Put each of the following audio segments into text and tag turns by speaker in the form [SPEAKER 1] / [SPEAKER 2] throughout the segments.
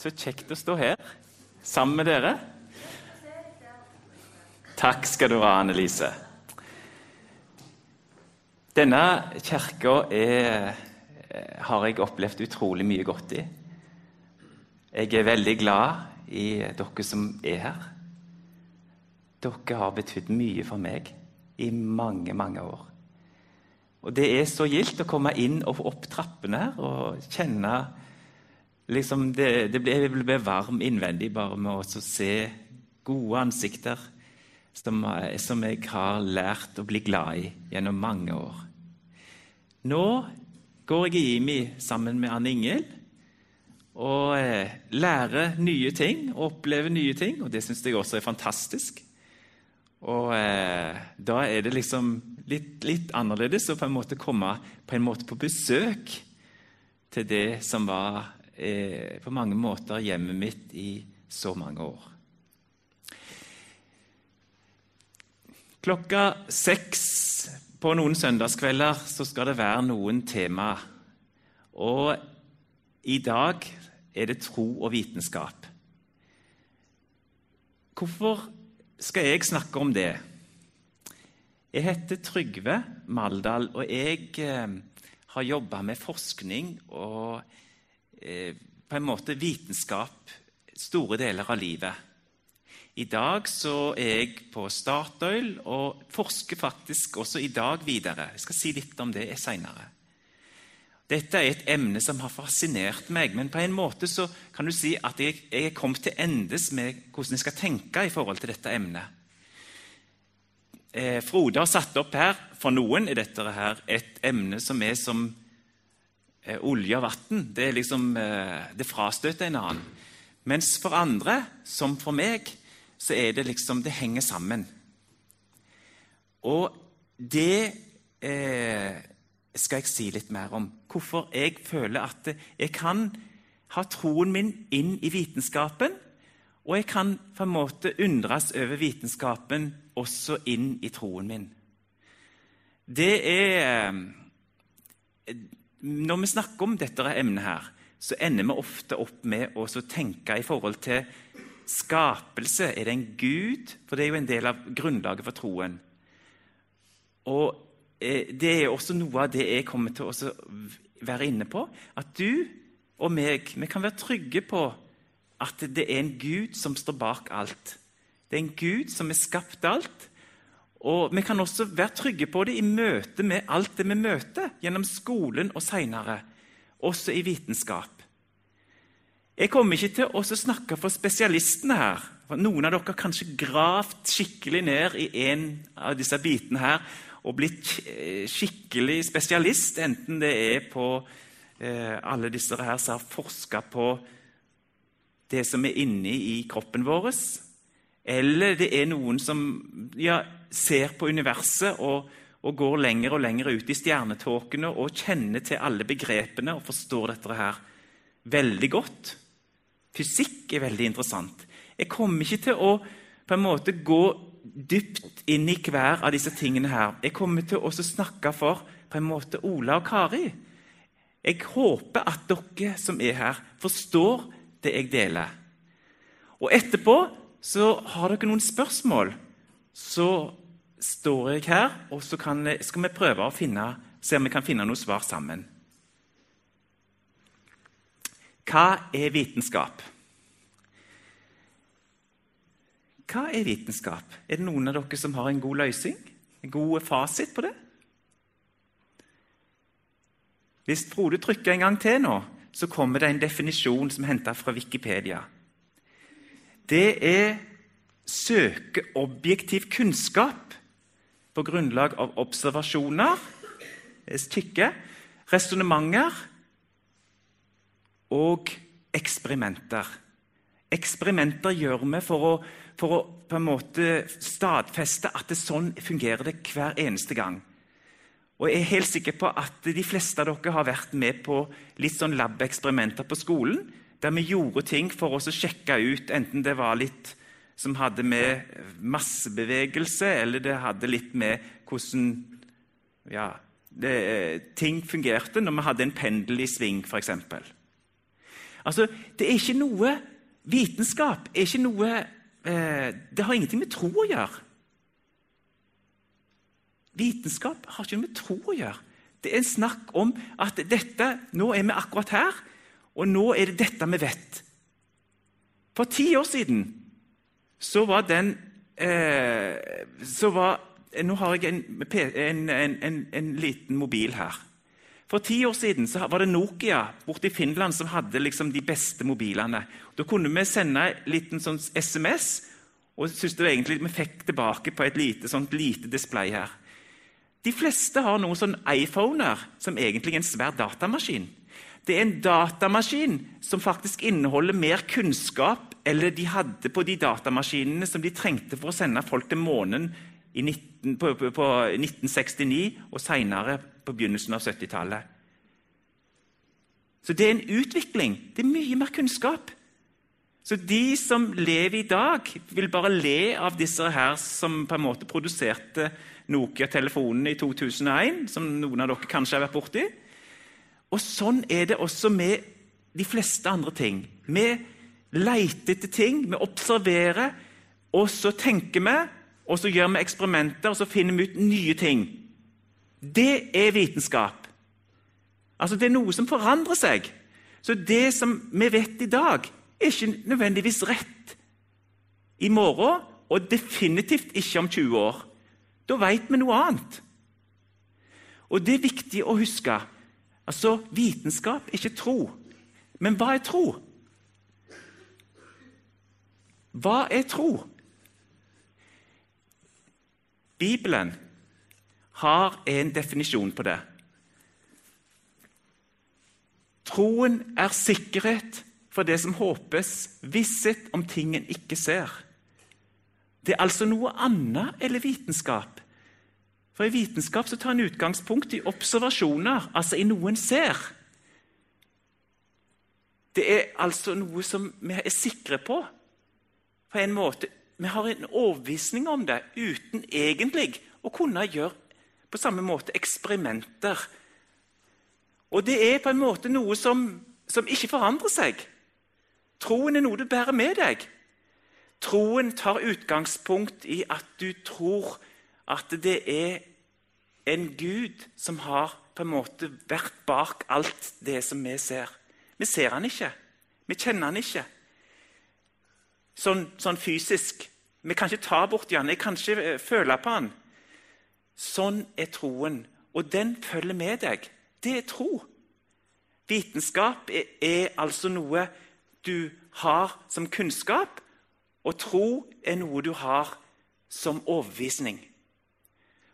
[SPEAKER 1] Så kjekt å stå her sammen med dere. Takk skal du ha, Annelise. Denne kirka er, har jeg opplevd utrolig mye godt i. Jeg er veldig glad i dere som er her. Dere har betydd mye for meg i mange, mange år. Og Det er så gildt å komme inn og opp trappene her og kjenne liksom det, det ble, Jeg ble varm innvendig bare med å se gode ansikter som, som, jeg har lært å bli glad i gjennom mange år. Nå går jeg i IMI sammen med Anne Ingel og eh, lærer nye ting og opplever nye ting. Og det syns jeg også er fantastisk. Og eh, da er det liksom litt, litt, annerledes å på en måte komme på, en måte på besøk til det som var eh, på mange måter hjemmet mitt i så mange år. Klokka seks på noen søndagskvelder så skal det være noen tema. Og i dag er det tro og vitenskap. Hvorfor skal jeg snakke om det? Jeg heter Trygve Maldal, og jeg eh, har jobba med forskning og eh, på en måte vitenskap store deler av livet. I dag så er jeg på Statoil og forsker faktisk også i dag videre. Jeg skal si litt om det seinere. Dette er et emne som har fascinert meg, men på en måte så kan du si at jeg, jeg er kommet til endes med hvordan jeg skal tenke i forhold til dette emnet. Eh, Frode har satt opp her For noen er dette her et emne som er som olje og vann. Det, er liksom, eh, det frastøter en annen. Mens for andre, som for meg, så er det liksom Det henger sammen. Og det eh, skal jeg si litt mer om. Hvorfor jeg føler at jeg kan ha troen min inn i vitenskapen, og jeg kan på en måte undres over vitenskapen også inn i troen min. Det er eh, Når vi snakker om dette emnet, her, så ender vi ofte opp med å tenke i forhold til skapelse. Er det en gud? For det er jo en del av grunnlaget for troen. Og eh, Det er også noe av det jeg kommer til å være inne på. At du og meg vi kan være trygge på at det er en Gud som står bak alt. Det er en Gud som har skapt alt. Og Vi kan også være trygge på det i møte med alt det vi møter, gjennom skolen og seinere, også i vitenskap. Jeg kommer ikke til å snakke for spesialistene her. For noen av dere har kanskje gravd skikkelig ned i en av disse bitene her og blitt skikkelig spesialist, enten det er på eh, alle disse her som har forska på det som er inni i kroppen vår, eller det er noen som ja, ser på universet og, og, går lenger og lenger ut i stjernetåkene og kjenner til alle begrepene og forstår dette her veldig godt. Fysikk er veldig interessant. Jeg kommer ikke til å på en måte gå dypt inn i hver av disse tingene her. Jeg kommer til å snakke for på en måte Ola og Kari. Jeg håper at dere som er her, forstår det jeg deler. Og etterpå så har dere noen spørsmål. Så står jeg her, og så kan, skal vi prøve å finne, se om vi kan finne noe svar sammen. Hva er vitenskap? Hva er vitenskap? Er det noen av dere som har en god løsning? En god fasit på det? Hvis Frode trykker en gang til nå, så kommer det en definisjon som er henta fra Wikipedia. Det er søke objektiv kunnskap på grunnlag av observasjoner, kikke, resonnementer og eksperimenter. Eksperimenter gjør vi for å, for å på en måte stadfeste at det sånn fungerer det hver eneste gang. Og Jeg er helt sikker på at de fleste av dere har vært med på litt sånn lab-eksperimenter på skolen, der vi gjorde ting for å sjekke ut enten det var litt som hadde med massebevegelse, eller det hadde litt med hvordan ja, det, ting fungerte når vi hadde en pendel i sving, f.eks. Altså, Det er ikke noe Vitenskap er ikke noe eh, Det har ingenting med tro å gjøre. Vitenskap har ikke noe med tro å gjøre. Det er en snakk om at dette, nå er vi akkurat her, og nå er det dette vi vet. For ti år siden så var den eh, så var, Nå har jeg en, en, en, en, liten mobil her. For ti år siden var det Nokia borte i Finland som hadde liksom de beste mobilene. Da kunne vi sende en liten sånn SMS, og synes det egentlig vi fikk tilbake på et lite, sånt lite display her. De fleste har noen sånn iPhoner som egentlig er en svær datamaskin. Det er en datamaskin som faktisk inneholder mer kunnskap eller de hadde på de datamaskinene som de trengte for å sende folk til månen 19, på, på, på, 1969 og senere på begynnelsen av 70-tallet. Så det er en utvikling. Det er mye mer kunnskap. Så de som lever i dag, vil bare le av disse her som på en måte produserte Nokia-telefonene i 2001, som noen av dere kanskje har vært borti. Og sånn er det også med de fleste andre ting. Vi leter etter ting, vi observerer, og så tenker vi, og så gjør vi eksperimenter, og så finner vi ut nye ting. Det er vitenskap. Altså, Det er noe som forandrer seg. Så det som vi vet i dag, er ikke nødvendigvis rett i morgen, og definitivt ikke om 20 år. Da vet vi noe annet. Og det er viktig å huske. Altså, Vitenskap er ikke tro. Men hva er tro? Hva er tro? Bibelen har en definisjon på det. Troen er sikkerhet for det som håpes, visshet om ting en ikke ser. Det er altså noe annet eller vitenskap. For I vitenskap så tar en utgangspunkt i observasjoner, altså i noe en ser. Det er altså noe som vi er sikre på. På en måte. Vi har en overbevisning om det uten egentlig å kunne gjøre på samme måte eksperimenter. Og det er på en måte noe som, som ikke forandrer seg. Troen er noe du bærer med deg. Troen tar utgangspunkt i at du tror at det er en Gud som har på en måte vært bak alt det som vi ser. Vi ser han ikke. Vi kjenner han ikke. Sånn, sånn fysisk. Vi kan ikke ta bort han, jeg kan ikke eh, føle på han. Sånn er troen, og den følger med deg. Det er tro. Vitenskap er, er altså noe du har som kunnskap, og tro er noe du har som overbevisning.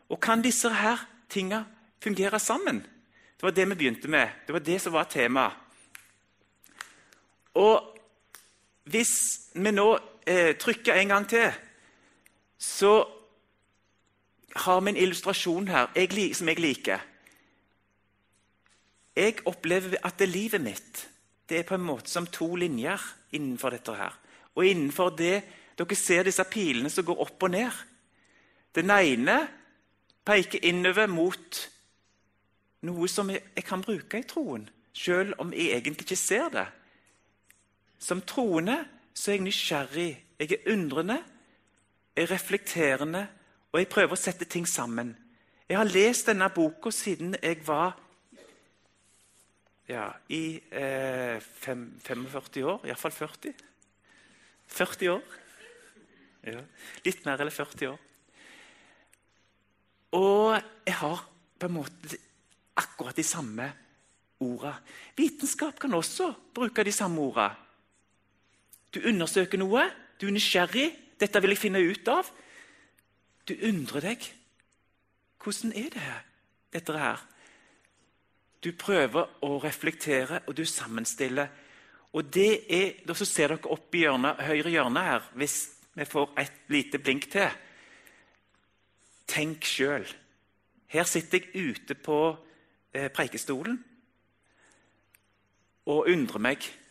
[SPEAKER 1] Og kan disse her tinga fungere sammen? Det var det vi begynte med. Det var det som var temaet. Og hvis vi nå eh, trykker en gang til, så har vi en illustrasjon her jeg, som jeg liker. Jeg opplever at det livet mitt det er på en måte som to linjer innenfor dette. her. Og innenfor det Dere ser disse pilene som går opp og ned. Den ene peker innover mot noe som jeg, jeg kan bruke i troen, selv om jeg egentlig ikke ser det. Som troende så er jeg nysgjerrig, jeg er undrende, jeg er reflekterende, og jeg prøver å sette ting sammen. Jeg har lest denne boka siden jeg var ja, i eh, fem, 45 år. Iallfall 40. 40 år. Ja, litt mer eller 40 år. Og jeg har på en måte akkurat de samme orda. Vitenskap kan også bruke de samme orda. Du undersøker noe, du er nysgjerrig. 'Dette vil jeg finne ut av.' Du undrer deg. Hvordan er det dette her? Du prøver å reflektere, og du sammenstiller. Og det er, Så ser dere opp i hjørnet, høyre hjørne her, hvis vi får et lite blink til. Tenk sjøl. Her sitter jeg ute på eh, preikestolen og undrer meg.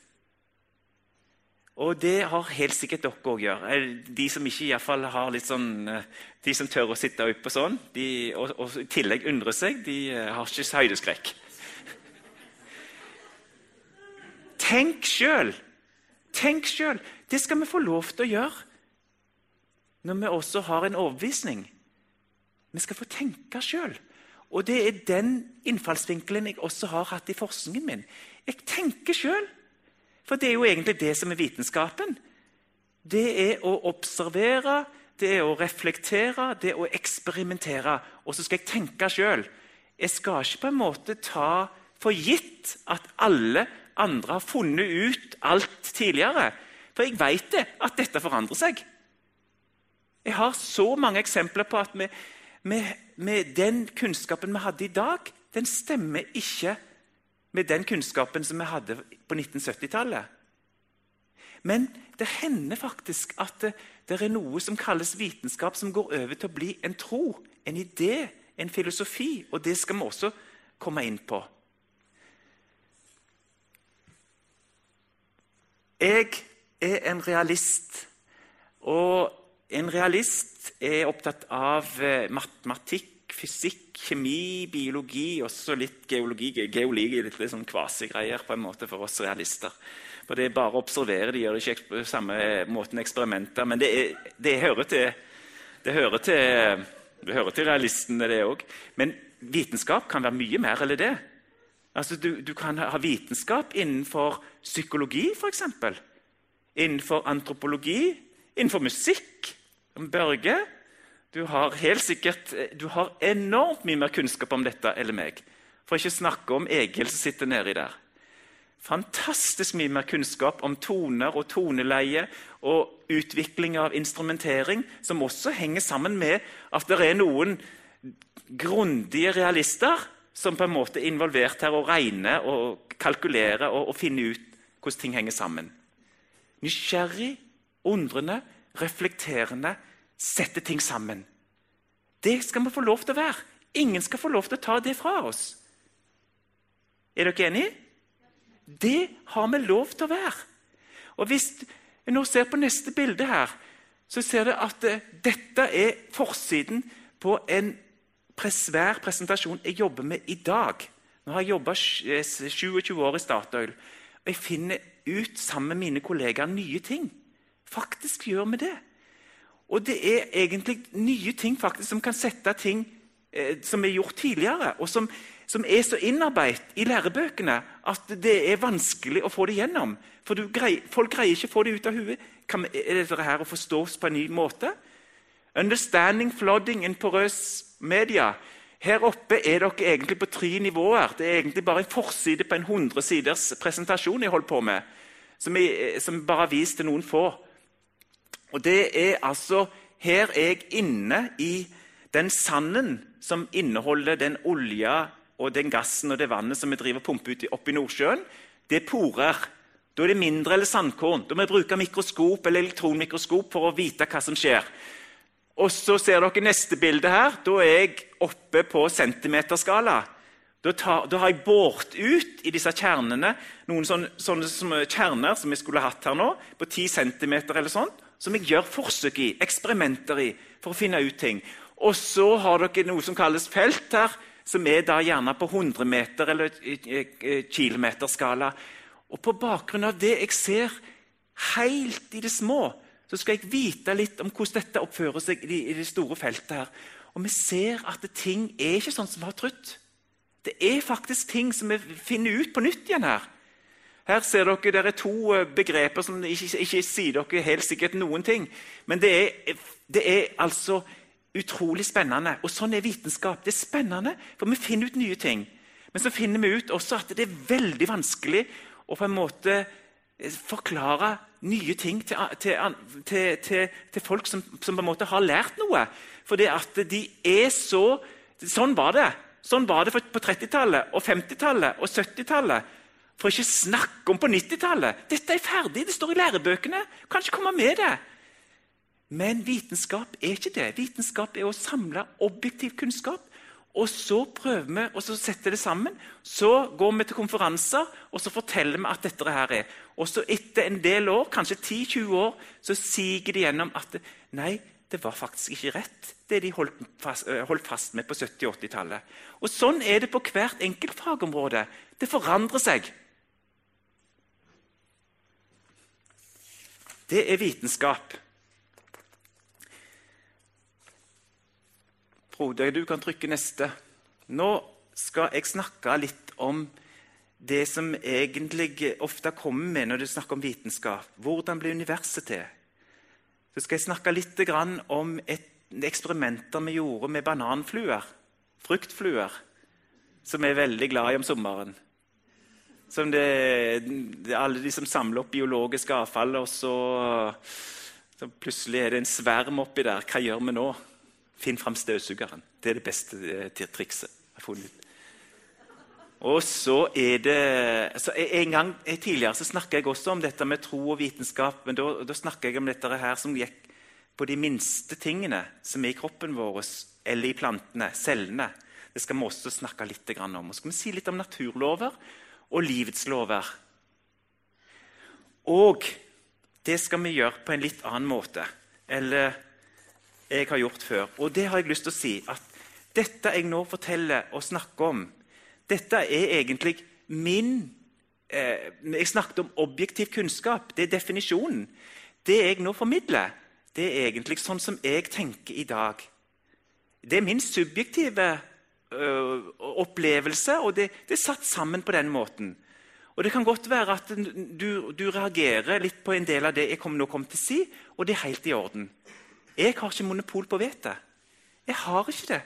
[SPEAKER 1] Og det har helt sikkert dere òg gjør. Eh, de som ikke i hvert fall har litt sånn, eh, de som tør å sitte oppe sånn, de, og, og, i tillegg undre seg, de eh, har ikke høydeskrekk. Tenk sjøl! Tenk sjøl! Det skal vi få lov til å gjøre når vi også har en overbevisning. Vi skal få tenke sjøl. Og det er den innfallsvinkelen jeg også har hatt i forskningen min. Jeg tenker sjøl. For det er jo egentlig det som er vitenskapen. Det er å observere, det er å reflektere, det er å eksperimentere. Og så skal jeg tenke sjøl. Jeg skal ikke på en måte ta for gitt at alle andre har funnet ut alt tidligere. For jeg vet det, at dette forandrer seg. Jeg har så mange eksempler på at med, med, med den kunnskapen vi hadde i dag, den stemmer ikke med den kunnskapen som vi hadde på 1970-tallet. Men det hender faktisk at det, det, er noe som kalles vitenskap, som går over til å bli en tro, en idé, en filosofi. Og det skal vi også komme inn på. Jeg er en realist. Og en realist er opptatt av eh, matematikk, fysikk, kjemi, biologi, også litt geologi. Geologi er litt, litt sånn kvasigreier på en måte for oss realister. For Det er bare å observere, de gjør ikke på samme måten eksperimenter. Men det, er, det, hører til, det, hører til, det hører til realistene, det òg. Men vitenskap kan være mye mer eller det. Altså, du, du kan ha vitenskap innenfor psykologi, f.eks. Innenfor antropologi, innenfor musikk. Børge, du har helt sikkert du har enormt mye mer kunnskap om dette enn meg. For ikke snakke om Egil som sitter nedi der. Fantastisk mye mer kunnskap om toner og toneleie og utvikling av instrumentering, som også henger sammen med at det er noen grundige realister som på en måte er involvert her og regner og kalkulerer og, og finner ut hvordan ting henger sammen. Nysgjerrig, undrende, reflekterende, setter ting sammen. Det skal vi få lov til å være. Ingen skal få lov til å ta det fra oss. Er dere enige? Det har vi lov til å være. Og Hvis vi nå ser på neste bilde her, så ser dere at uh, dette er forsiden på en svær presentasjon jeg jobber med i dag. Nå har jeg jobba 27 eh, år i Statoil. og Jeg finner ut sammen med mine kollegaer nye ting. Faktisk gjør vi det. Og det er egentlig nye ting faktisk som kan sette ting eh, som er gjort tidligere, og som, som er så innarbeidet i lærebøkene at det er vanskelig å få det gjennom. For greier, folk greier ikke å få det ut av huet. Kan, er dette her å forstås på en ny måte? Understanding flooding in porøs media. Her oppe er dere egentlig på tre nivåer. Det er egentlig bare en forside på en 100 siders presentasjon jeg holder på med, som, jeg, som bare har vist til noen få. Og det er altså Her er jeg inne i den sanden som inneholder den olja og den gassen og det vannet som vi driver pumper ut opp i Nordsjøen. Det er porer. Da er det mindre eller sandkorn. Da må vi bruke mikroskop eller elektronmikroskop for å vite hva som skjer. Og så ser dere neste bilde her. Da er jeg oppe på centimeterskala. Da, tar, da har jeg båret ut i disse kjernene noen sånne, sånne kjerner som vi skulle hatt her nå, på 10 cm eller sånt som jeg gjør forsøk i, eksperimenter i, for å finne ut ting. Og så har dere noe som kalles felt her, som er da gjerne på 100 meter eller kilometerskala. Og på bakgrunn av det jeg ser helt i det små, så skal jeg vite litt om hvordan dette oppfører seg i det store feltet. her. Og vi ser at ting er ikke sånn som vi har trodd. Det er faktisk ting som vi finner ut på nytt igjen her. Her ser dere det er to eh, begreper som ikke, ikke sier dere helt sikkert noen ting. Men det er, det er, altså utrolig spennende. Og sånn er vitenskap. Det er spennende, for vi finner ut nye ting. Men så finner vi ut også at det er veldig vanskelig å på en måte eh, forklare nye ting til, til, til, til folk som, som, på en måte har lært noe. For det at de er så Sånn var det. Sånn var det på 30-tallet, og 50-tallet og 70-tallet. For ikke snakke om på 90-tallet! Dette er ferdig, det står i lærebøkene. Kan ikke komme med det. Men vitenskap er ikke det. Vitenskap er å samle objektiv kunnskap. Og så prøver vi og så setter det sammen. Så går vi til konferanser og så forteller vi at dette her er. Og så etter en del år, kanskje 10-20 år, så siger de gjennom at nei, det var faktisk ikke rett, det de holdt fast, holdt fast med på 70- og 80-tallet. Og Sånn er det på hvert enkelt fagområde. Det forandrer seg. Det er vitenskap. Frode, du kan trykke neste. Nå skal jeg snakke litt om det som egentlig ofte kommer med når du snakker om vitenskap. Hvordan blir universet til? Så skal jeg snakke litt om et eksperimenter vi gjorde med bananfluer. Fruktfluer. Som vi er veldig glad i om sommeren. Som det, alle de som samler opp biologisk avfall, og så, så plutselig er det en sverm oppi der. Hva gjør vi nå? Finn fram støvsugeren. Det er det beste det, trikset jeg har funnet. Og så er det så En gang tidligere så snakka jeg også om dette med tro og vitenskap. men Da, da snakka jeg om dette her som gikk på de minste tingene som er i kroppen vår, eller i plantene, cellene. Det skal vi også snakke litt om. Og så skal vi si litt om naturlover og livets lover. Og det skal vi gjøre på en litt annen måte eller jeg har gjort før. Og det har jeg lyst til å si at dette jeg nå forteller og snakker om, dette er egentlig min eh, Jeg snakket om objektiv kunnskap. Det er definisjonen. Det jeg nå formidler, det er egentlig sånn som jeg tenker i dag. Det er min subjektive opplevelse, og det, det, er satt sammen på den måten. Og Det kan godt være at du, du reagerer litt på en del av det jeg kom, nå kom til å si, og det er helt i orden. Jeg har ikke monopol på å vite. Jeg har ikke det.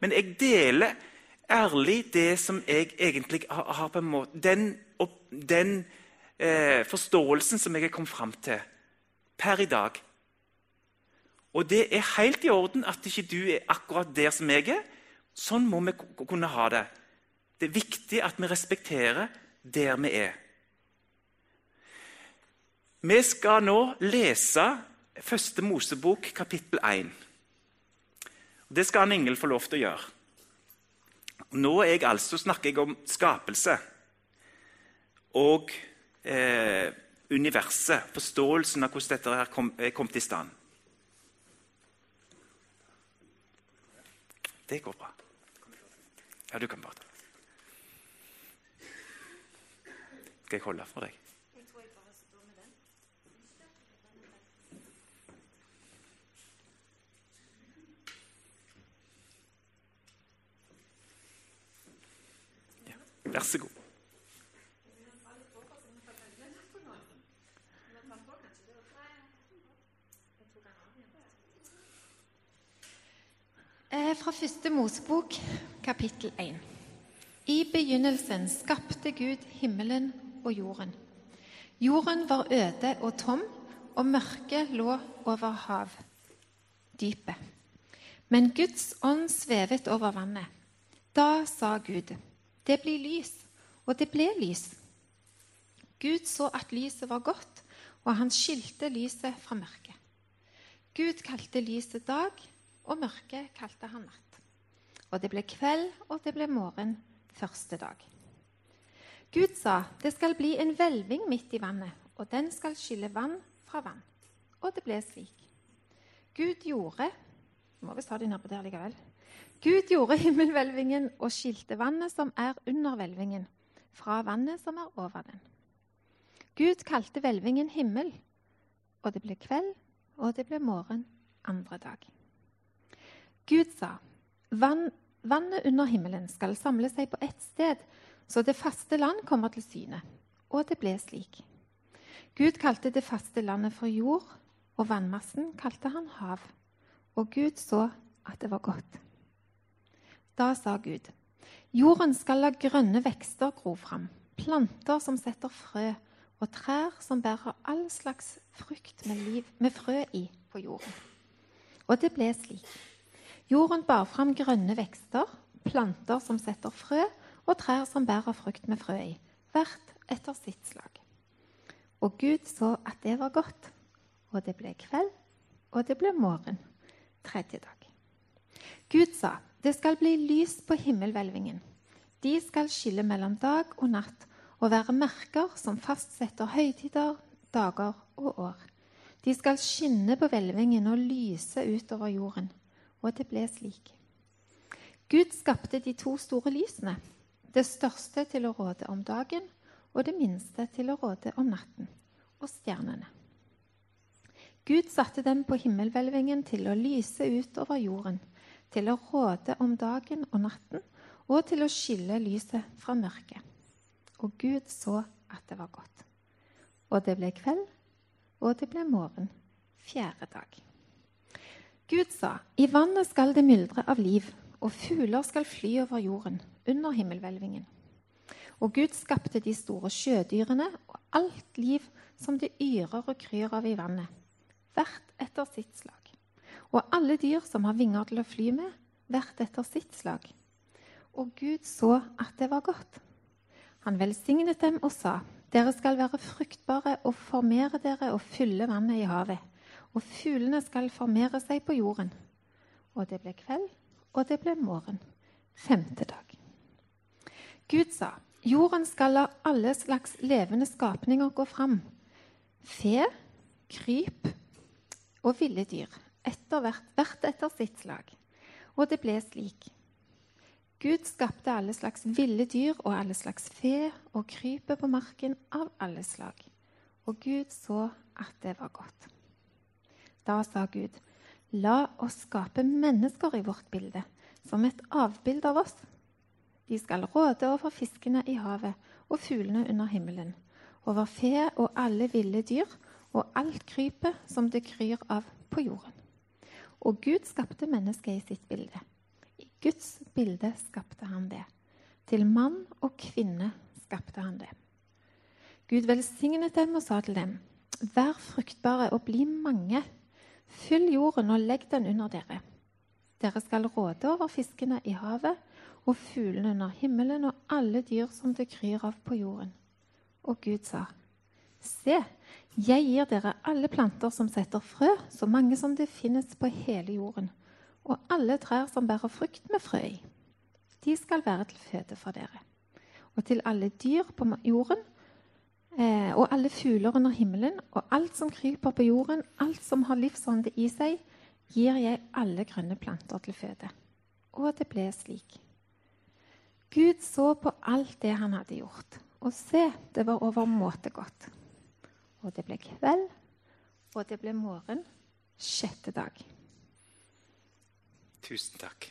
[SPEAKER 1] Men jeg deler ærlig det som jeg egentlig har, har på en måte Den, den eh, forståelsen som jeg er kommet fram til per i dag. Og det er helt i orden at ikke du er akkurat der som jeg er. Sånn må vi kunne ha det. Det er viktig at vi respekterer der vi er. Vi skal nå lese Første Mosebok, kapittel 1. Det skal han engel få lov til å gjøre. Nå jeg altså, snakker jeg om skapelse og eh, universet. Forståelsen av hvordan dette her er kommet i stand. Det går bra. Ja, du kan bare ta. Skal jeg holde for deg? Vær så god.
[SPEAKER 2] Fra første Mosebok, kapittel 1. I begynnelsen skapte Gud himmelen og jorden. Jorden var øde og tom, og mørket lå over hav, dypet. Men Guds ånd svevet over vannet. Da sa Gud, det blir lys, og det ble lys. Gud så at lyset var godt, og han skilte lyset fra mørket. Gud kalte lyset dag, og mørket kalte han natt. Og det ble kveld, og det ble morgen første dag. Gud sa, det skal bli en hvelving midt i vannet, og den skal skille vann fra vann. Og det ble slik. Gud gjorde må visst ha de der likevel. Gud gjorde himmelhvelvingen og skilte vannet som er under hvelvingen, fra vannet som er over den. Gud kalte hvelvingen himmel, og det ble kveld, og det ble morgen andre dag. Gud sa, Vann, vannet under himmelen skal samle seg på ett sted, så det faste land kommer til syne. Og det ble slik. Gud kalte det faste landet for jord, og vannmassen kalte han hav. Og Gud så at det var godt. Da sa Gud, jorden skal la grønne vekster gro fram, planter som setter frø, og trær som bærer all slags frukt med, liv, med frø i på jorden. Og det ble slik. Jorden bar fram grønne vekster, planter som setter frø, og trær som bærer frukt med frø i, hvert etter sitt slag. Og Gud så at det var godt, og det ble kveld, og det ble morgen, tredje dag. Gud sa, det skal bli lys på himmelhvelvingen. De skal skille mellom dag og natt og være merker som fastsetter høytider, dager og år. De skal skinne på hvelvingen og lyse utover jorden og det ble slik. Gud skapte de to store lysene, det største til å råde om dagen og det minste til å råde om natten, og stjernene. Gud satte dem på himmelhvelvingen til å lyse ut over jorden, til å råde om dagen og natten og til å skille lyset fra mørket. Og Gud så at det var godt. Og det ble kveld, og det ble morgen, fjerde dag. Gud sa, i vannet skal det myldre av liv, og fugler skal fly over jorden, under himmelhvelvingen. Og Gud skapte de store sjødyrene og alt liv som det yrer og kryr av i vannet, hvert etter sitt slag. Og alle dyr som har vinger til å fly med, hvert etter sitt slag. Og Gud så at det var godt. Han velsignet dem og sa, dere skal være fruktbare og formere dere og fylle vannet i havet. Og fuglene skal formere seg på jorden. Og det ble kveld, og det ble morgen. Femte dag. Gud sa, Jorden skal la alle slags levende skapninger gå fram. Fe, kryp og ville dyr, etter hvert, hvert etter sitt slag. Og det ble slik. Gud skapte alle slags ville dyr og alle slags fe og krypet på marken av alle slag. Og Gud så at det var godt. Da sa Gud, la oss skape mennesker i vårt bilde, som et avbilde av oss de skal råde over fiskene i havet og fuglene under himmelen, over fe og alle ville dyr og alt krypet som det kryr av på jorden. Og Gud skapte mennesket i sitt bilde. I Guds bilde skapte han det. Til mann og kvinne skapte han det. Gud velsignet dem og sa til dem.: Vær fruktbare og bli mange. Fyll jorden og legg den under dere. Dere skal råde over fiskene i havet og fuglene under himmelen og alle dyr som det kryr av på jorden. Og Gud sa, Se, jeg gir dere alle planter som setter frø, så mange som det finnes på hele jorden, og alle trær som bærer frukt med frø i. De skal være til føde for dere. Og til alle dyr på jorden, eh, og alle fugler under himmelen, og alt som kryper på jorden, alt som har livsånde i seg, gir jeg alle grønne planter til føde. Og det ble slik. Gud så på alt det han hadde gjort, og se, det var overmåte godt. Og det ble kveld, og det ble morgen, sjette dag.
[SPEAKER 1] Tusen takk.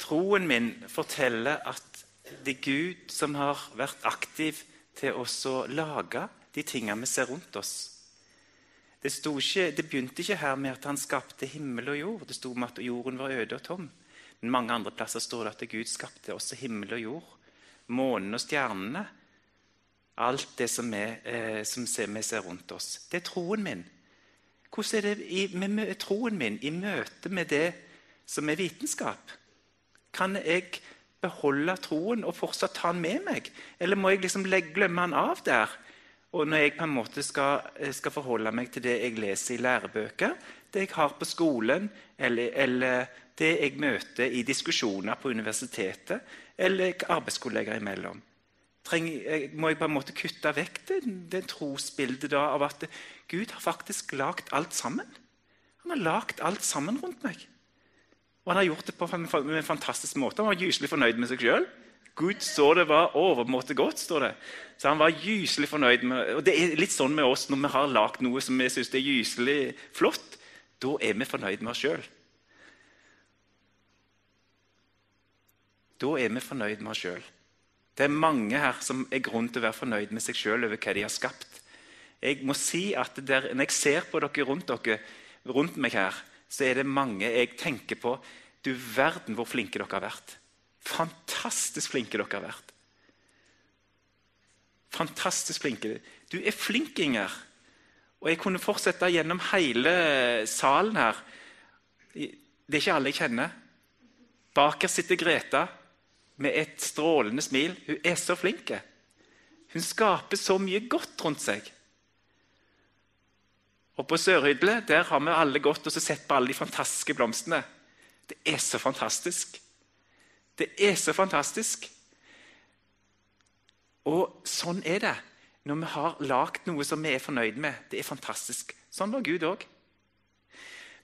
[SPEAKER 1] Troen min forteller at det er Gud som har vært aktiv til å lage de tingene vi ser rundt oss. Det, ikke, det, begynte ikke her med at han skapte himmel og jord. Det sto med at jorden var øde og tom. Men mange andre plasser står det at Gud skapte også himmel og jord, månen og stjernene. Alt det som, er, eh, som vi ser rundt oss. Det er troen min. Hvordan er det i, med troen min i møte med det som er vitenskap? Kan jeg beholde troen og fortsatt ta den med meg? Eller må jeg liksom glemme den av der? Og når jeg på en måte skal, eh, skal forholde meg til det jeg leser i lærebøker, det jeg har på skolen, eller, eller det jeg møter i diskusjoner på universitetet eller arbeidskolleger imellom. Trenger, må jeg på en måte kutte vekk det, det trosbildet da, av at Gud har faktisk lagd alt sammen? Han har lagd alt sammen rundt meg. Og han har gjort det på en, fantastisk måte. Han var gyselig fornøyd med seg sjøl. Gud så det var overmåte godt. står det. Så han var gyselig fornøyd med Og det er litt sånn med oss når vi har lagd noe som vi syns er gyselig flott. Da er vi fornøyd med oss sjøl. Da er vi fornøyd med oss sjøl. Det er mange her som er grunn til å være fornøyd med seg sjøl over hva de har skapt. Jeg må si at der, Når jeg ser på dere rundt, dere rundt meg her, så er det mange jeg tenker på Du verden hvor flinke dere har vært. Fantastisk flinke dere har vært. Fantastisk flinke. Du er flink, Inger. Og jeg kunne fortsette gjennom hele salen her. Det er ikke alle jeg kjenner. Bak her sitter Greta med et strålende smil. Hun er så flink. Hun skaper så mye godt rundt seg. Og På Sørhydle der har vi alle gått og sett på alle de fantastiske blomstene. Det er så fantastisk. Det er så fantastisk. Og sånn er det når vi har lagd noe som vi er fornøyd med. Det er fantastisk. Sånn var Gud òg.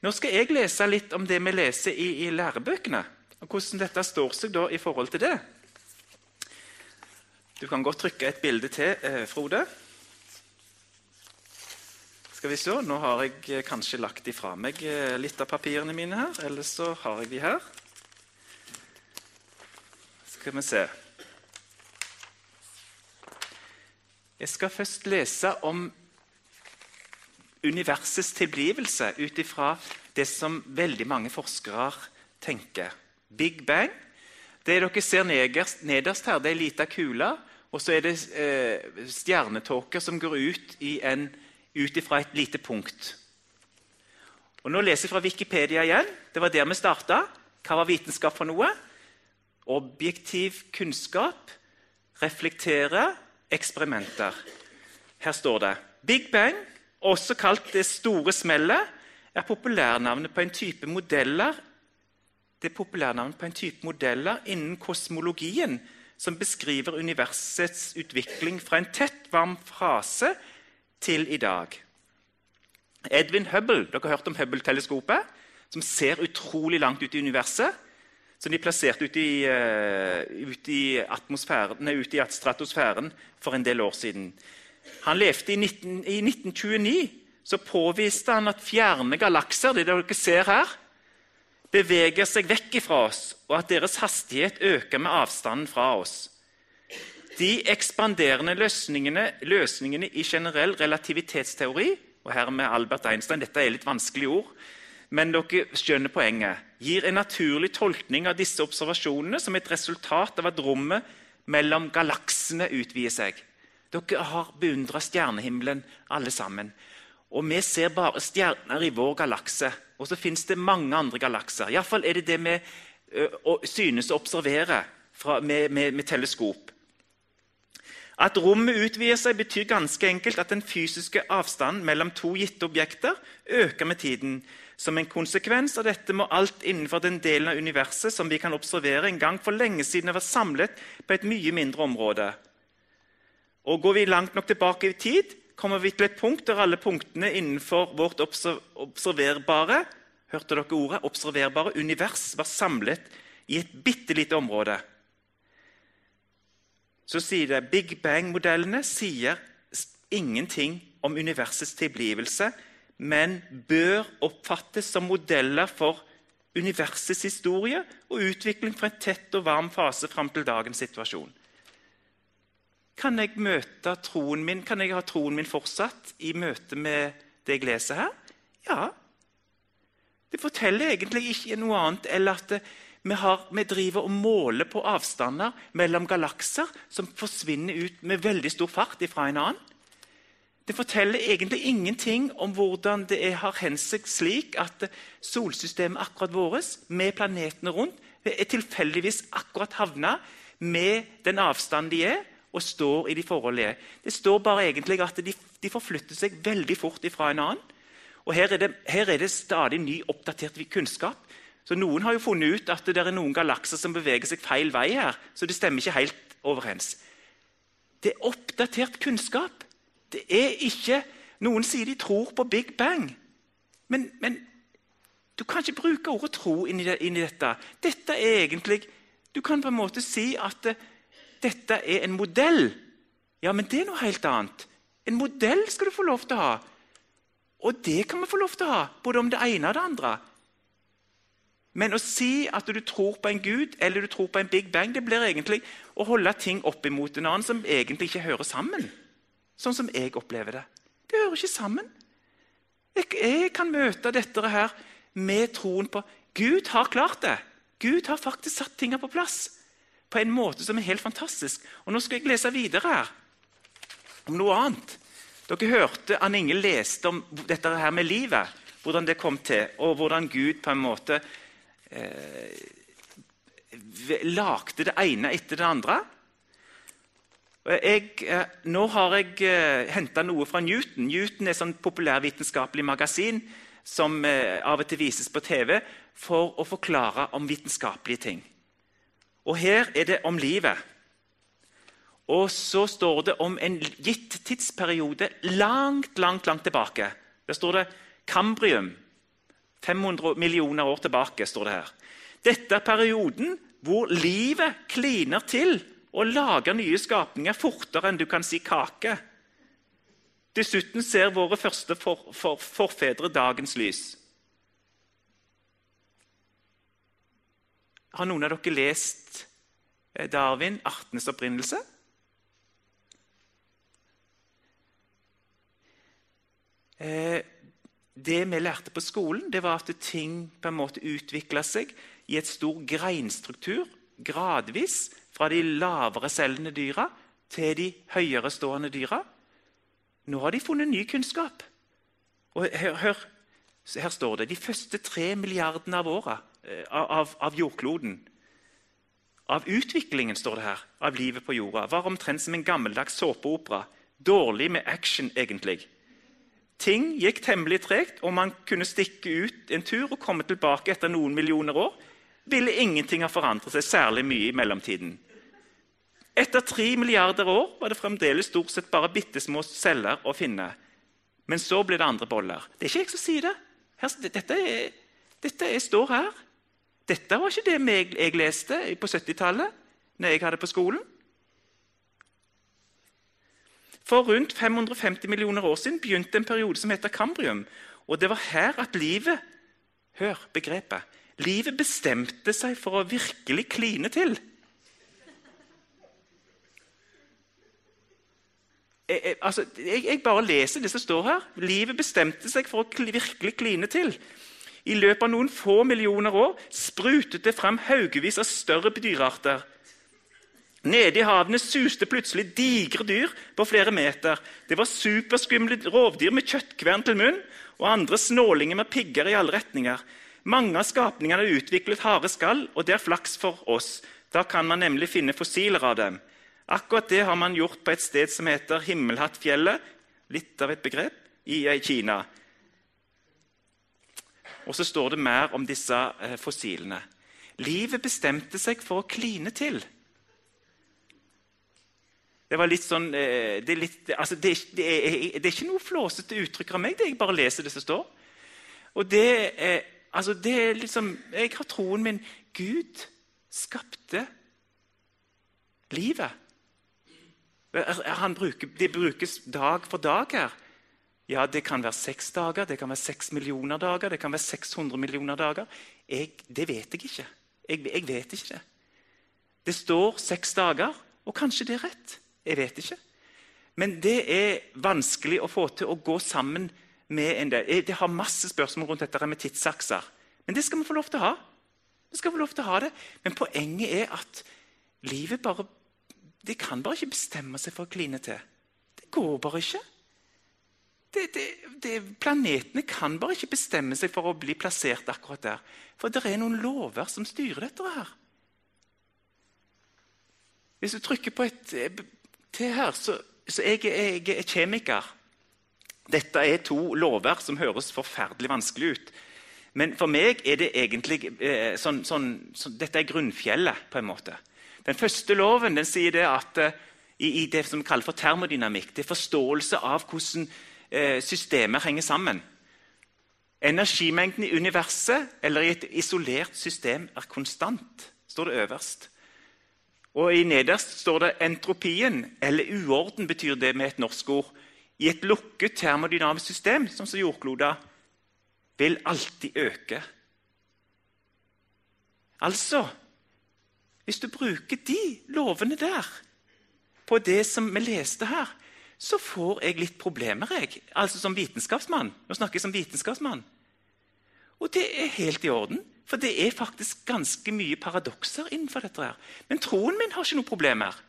[SPEAKER 1] Nå skal jeg lese litt om det vi leser i, i lærebøkene. Og Hvordan dette står seg da i forhold til det? Du kan godt trykke et bilde til, eh, Frode. Skal vi se, Nå har jeg eh, kanskje lagt ifra meg eh, litt av papirene mine her. Eller så har jeg de her. Skal vi se Jeg skal først lese om universets tilblivelse ut ifra det som veldig mange forskere tenker. Big Bang. Det dere ser nederst her, det er ei lita kule. Og så er det eh, stjernetåker som går ut i en ut ifra et lite punkt. Og Nå leser jeg fra Wikipedia igjen. Det var der vi starta. Hva var vitenskap for noe? Objektiv kunnskap. Reflektere. Eksperimenter. Her står det Big Bang, også kalt det store smellet, er populærnavnet på en type modeller det er populærnavnet på en type modeller innen kosmologien som beskriver universets utvikling fra en tett, varm frase til i dag. Edwin Hubble, dere har hørt om Hubble-teleskopet, som ser utrolig langt ut i universet. Som de plasserte ute i, ut i, nei, ut i stratosfæren for en del år siden. Han levde i, 19, i 1929. Så påviste han at fjerne galakser det dere ser her, beveger seg vekk fra oss, og at deres hastighet øker med avstanden fra oss. De ekspanderende løsningene, løsningene, i generell relativitetsteori og her med Albert Einstein, Dette er litt vanskelige ord, men dere skjønner poenget. Gir en naturlig tolkning av disse observasjonene som et resultat av at rommet mellom galaksene utvider seg. Dere har beundra stjernehimmelen, alle sammen. Og vi ser bare stjerner i vår galakse. Og så fins det mange andre galakser. Iallfall er det det vi synes å observere fra, med, med, med teleskop. At rommet utvider seg, betyr ganske enkelt at den fysiske avstanden mellom to gitte objekter øker med tiden. Som en konsekvens av dette må alt innenfor den delen av universet som vi kan observere, en gang for lenge siden være samlet på et mye mindre område. Og Går vi langt nok tilbake i tid, kommer vi til et punkt der alle punktene innenfor vårt observerbare hørte dere ordet, observerbare univers var samlet i et bitte lite område så sier det Big Bang-modellene sier ingenting om universets tilblivelse, men bør oppfattes som modeller for universets historie og utvikling fra en tett og varm fase fram til dagens situasjon. Kan jeg møte troen min, kan jeg ha troen min fortsatt i møte med det jeg leser her? Ja. Det forteller egentlig ikke noe annet enn at vi, har, vi, driver og måler på avstander mellom galakser som forsvinner ut med veldig stor fart fra en annen. Det forteller egentlig ingenting om hvordan det er, har seg slik at solsystemet akkurat vårt, med planetene rundt, er tilfeldigvis akkurat havna med den avstanden de er, og står i de forholdene de. Det står bare egentlig at de, de forflytter seg veldig fort fra en annen. Og her er, det, her er det stadig ny, oppdatert kunnskap så Noen har jo funnet ut at det er noen galakser som beveger seg feil vei her. så det stemmer ikke helt overens. Det er oppdatert kunnskap. Det er ikke Noen sier de tror på Big Bang. Men, men du kan ikke bruke ordet tro inn i, inn i, dette. Dette er egentlig Du kan på en måte si at uh, dette er en modell. Ja, men det er noe helt annet. En modell skal du få lov til å ha. Og det kan vi få lov til å ha, både om det ene og det andre. Men å si at du tror på en gud eller du tror på en big bang, det blir egentlig å holde ting opp imot en annen som egentlig ikke hører sammen. Sånn som jeg opplever det. Det hører ikke sammen. Jeg, jeg kan møte dette her med troen på Gud har klart det. Gud har faktisk satt tingene på plass på en måte som er helt fantastisk. Og Nå skal jeg lese videre her om noe annet. Dere hørte Anne Inge leste om dette her med livet, hvordan det kom til, og hvordan Gud på en måte lagde det ene etter det andre. Jeg, eh, nå har jeg eh, henta noe fra Newton. Newton er et sånn populærvitenskapelig magasin som eh, av og til vises på TV for å forklare om vitenskapelige ting. Og her er det om livet. Og så står det om en gitt tidsperiode langt, langt, langt tilbake. Der står det Kambrium. 500 millioner år tilbake. står det her. Dette er perioden hvor livet kliner til og lager nye skapninger fortere enn du kan si kake. Dessuten ser våre første for, for, forfedre dagens lys. Har noen av dere lest eh, Darwin, 'Artenes opprinnelse'? Eh, det vi lærte på skolen, det var at ting på en måte utvikla seg i et stor greinstruktur gradvis fra de lavere cellene dyra til de høyere stående dyra. Nå har de funnet ny kunnskap. Og hør, hør, her står det de første tre milliardene av åra eh, av, av, jordkloden Av utviklingen, står det her, av livet på jorda, var omtrent som en gammeldags såpeopera. Dårlig med action, egentlig. Ting gikk temmelig tregt, og man kunne stikke ut en tur og komme tilbake etter noen millioner år. Ville ingenting ha forandret seg særlig mye i mellomtiden. Etter tre milliarder år var det fremdeles stort sett bare bitte små celler å finne. Men så ble det andre boller. Det er ikke jeg som sier det. Her, dette, er, dette er, står her. Dette var ikke det jeg leste på 70-tallet, når jeg hadde på skolen. For rundt 550 millioner år siden begynte en periode som heter kambrium. Og det var her at livet Hør begrepet. Livet bestemte seg for å virkelig kline til. jeg, jeg, altså, jeg, jeg, bare leser det som står her. Livet bestemte seg for å virkelig kline til. I løpet av noen få millioner år sprutet det fram haugevis av større dyrearter. Nede i havene suste plutselig digre dyr på flere meter. Det var superskumle rovdyr med kjøttkvern til munn og andre snålinger med pigger i alle retninger. Mange av skapningene utviklet harde skall, og det er flaks for oss. Da kan man nemlig finne fossiler av dem. Akkurat det har man gjort på et sted som heter Himmelhattfjellet, litt av et begrep, i Kina. Og så står det mer om disse eh, fossilene. Livet bestemte seg for å kline til. Det var litt sånn eh, Det er, litt, altså det, det er, det er ikke noe flåsete uttrykk av meg. det Jeg bare leser det som står. Og det, altså det er liksom Jeg har troen min. Gud skapte livet. Bruker, det brukes dag for dag her. Ja, Det kan være seks dager, det kan være seks millioner dager, det kan være 600 millioner dager. Jeg, det vet jeg ikke. Jeg, jeg, vet ikke det. Det står seks dager, og kanskje det er rett. Jeg vet ikke. Men det er vanskelig å få til å gå sammen med en del. Det har masse spørsmål rundt dette med tidsakser. Men det skal vi få lov til å ha. Vi skal få lov til å ha det. Men poenget er at livet bare de kan bare ikke bestemme seg for å kline til. Det går bare ikke. Det, det, det, planetene kan bare ikke bestemme seg for å bli plassert akkurat der. For det er noen lover som styrer dette her. Hvis du trykker på et til her, så, så jeg, jeg, er kjemiker. Dette er to lover som høres forferdelig vanskelig ut. Men for meg er det egentlig eh, sånn, sånn, sånn, Dette er grunnfjellet, på en måte. Den første loven den sier det at eh, i, i, det som vi kaller for termodynamikk, det er forståelse av hvordan eh, systemer henger sammen. Energimengden i universet eller i et isolert system er konstant, står det øverst. Og i Nederst står det entropien, eller uorden, betyr det med et norsk ord. I et lukket termodynamisk system, som så jordkloda, vil alltid øke. Altså hvis du bruker de lovene der på det som vi leste her, så får jeg litt problemer, jeg. Altså som vitenskapsmann. Nå snakker jeg som vitenskapsmann. Og det er helt i orden, for det er faktisk ganske mye paradokser innenfor dette. her. Men troen min har ikke noen problemer.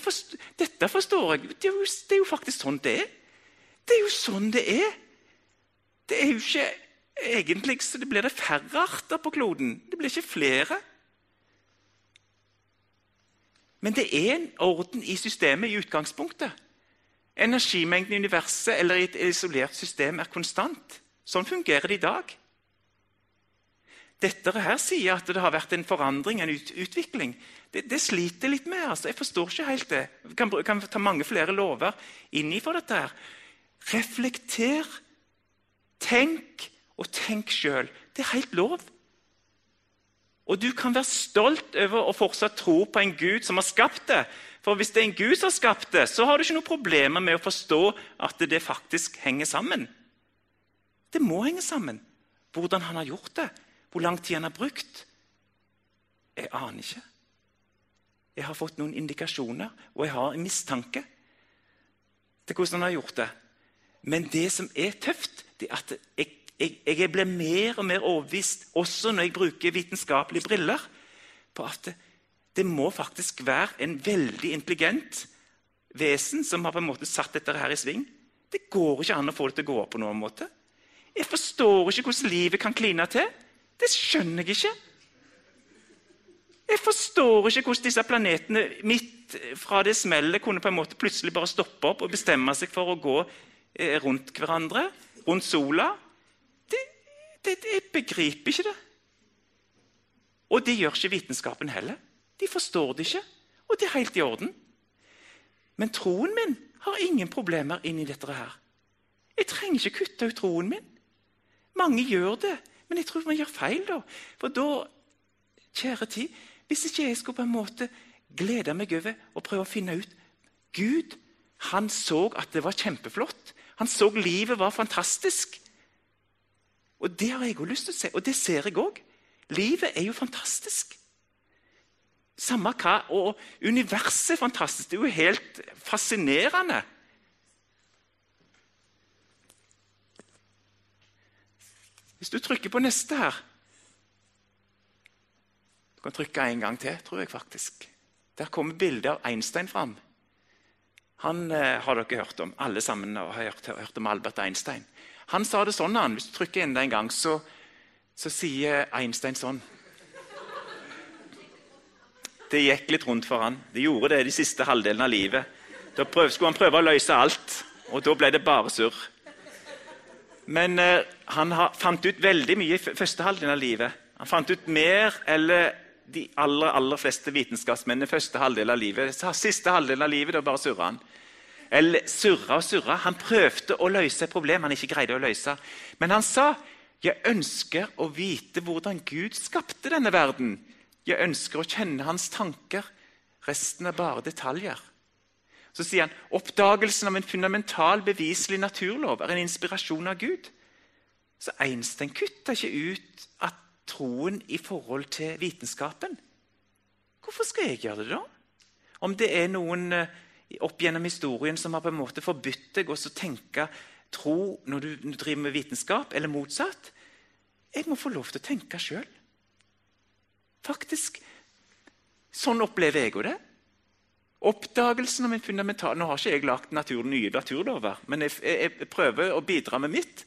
[SPEAKER 1] Forstår, dette forstår jeg. Det er, jo, det er, jo, faktisk sånn det er. Det er jo sånn det er. Det er jo ikke egentlig så det blir det færre arter på kloden. Det blir ikke flere. Men det er en orden i systemet i utgangspunktet. Energimengden i universet eller i et isolert system er konstant. Sånn fungerer det i dag. Dette her sier at det har vært en forandring, en ut utvikling. Det, det, sliter litt med. altså. Jeg forstår ikke helt det. Vi kan, kan ta mange flere lover inni for dette. her. Reflekter, tenk og tenk sjøl. Det er helt lov. Og du kan være stolt over å fortsatt tro på en Gud som har skapt det. For hvis det er en Gud som har skapt det, så har du ikke noen problemer med å forstå at det faktisk henger sammen. Det må henge sammen. Hvordan han har gjort det, hvor lang tid han har brukt. Jeg aner ikke. Jeg har fått noen indikasjoner, og jeg har en mistanke til hvordan han har gjort det. Men det som er tøft, det er at jeg, jeg, jeg blir mer og mer overbevist, også når jeg bruker vitenskapelige briller, på at det, det må faktisk være en veldig intelligent vesen som har på en måte satt dette her i sving. Det går ikke an å få det til å gå opp på noen måte. Jeg forstår ikke hvordan livet kan kline til. Det skjønner jeg ikke. Jeg forstår ikke hvordan disse planetene midt fra det smellet kunne på en måte plutselig bare stoppe opp og bestemme seg for å gå eh, rundt hverandre, rundt sola. Det, det, jeg begriper ikke det. Og det gjør ikke vitenskapen heller. De forstår det ikke, og det er helt i orden. Men troen min har ingen problemer inni dette her. Jeg trenger ikke kutte ut troen min. Mange gjør det, men jeg tror man gjør feil. da. For da, kjære tid, hvis ikke jeg skulle på en måte glede meg over og prøve å finne ut Gud han så at det var kjempeflott. Han så livet var fantastisk. Og Det har jeg òg lyst til å se, og det ser jeg òg. Livet er jo fantastisk. Samme hva, Og universet er fantastisk. Det er jo helt fascinerende. Hvis du trykker på neste her Du kan trykke en gang til, tror jeg faktisk. Der kommer bildet av Einstein fram. Han eh, har dere hørt om. Alle sammen har hørt, hørt, om Albert Einstein. Han sa det sånn, han. Hvis du trykker enda en gang, så, så sier Einstein sånn Det gikk litt rundt for han. Det gjorde det de siste halvdelen av livet. Da prøv, skulle han prøve å løse alt, og da ble det bare surr. Men eh, han har, fant ut veldig mye i første halvdel av livet. Han fant ut mer eller de aller, aller fleste vitenskapsmennene første halvdel av livet. Siste halvdel av livet, da bare surra han. Eller surra og surra. Han prøvde å løse et problem han ikke greide å løse. Men han sa jeg ønsker å vite hvordan Gud skapte denne verden. Jeg ønsker å kjenne hans tanker. Resten er bare detaljer. Så sier han oppdagelsen av en fundamental, beviselig naturlov er en inspirasjon av Gud. Så Einstein kutta ikke ut at troen i forhold til vitenskapen. Hvorfor skal jeg gjøre det, da? Om det er noen eh, opp gjennom historien som har på en måte forbudt deg å tenke tro når du driver med vitenskap, eller motsatt. Jeg må få lov til å tenke sjøl. Faktisk. Sånn opplever jeg det. Oppdagelsen av en fundamental Nå har ikke jeg lagd natur, nye naturlover, men jeg, jeg, jeg, prøver å bidra med mitt.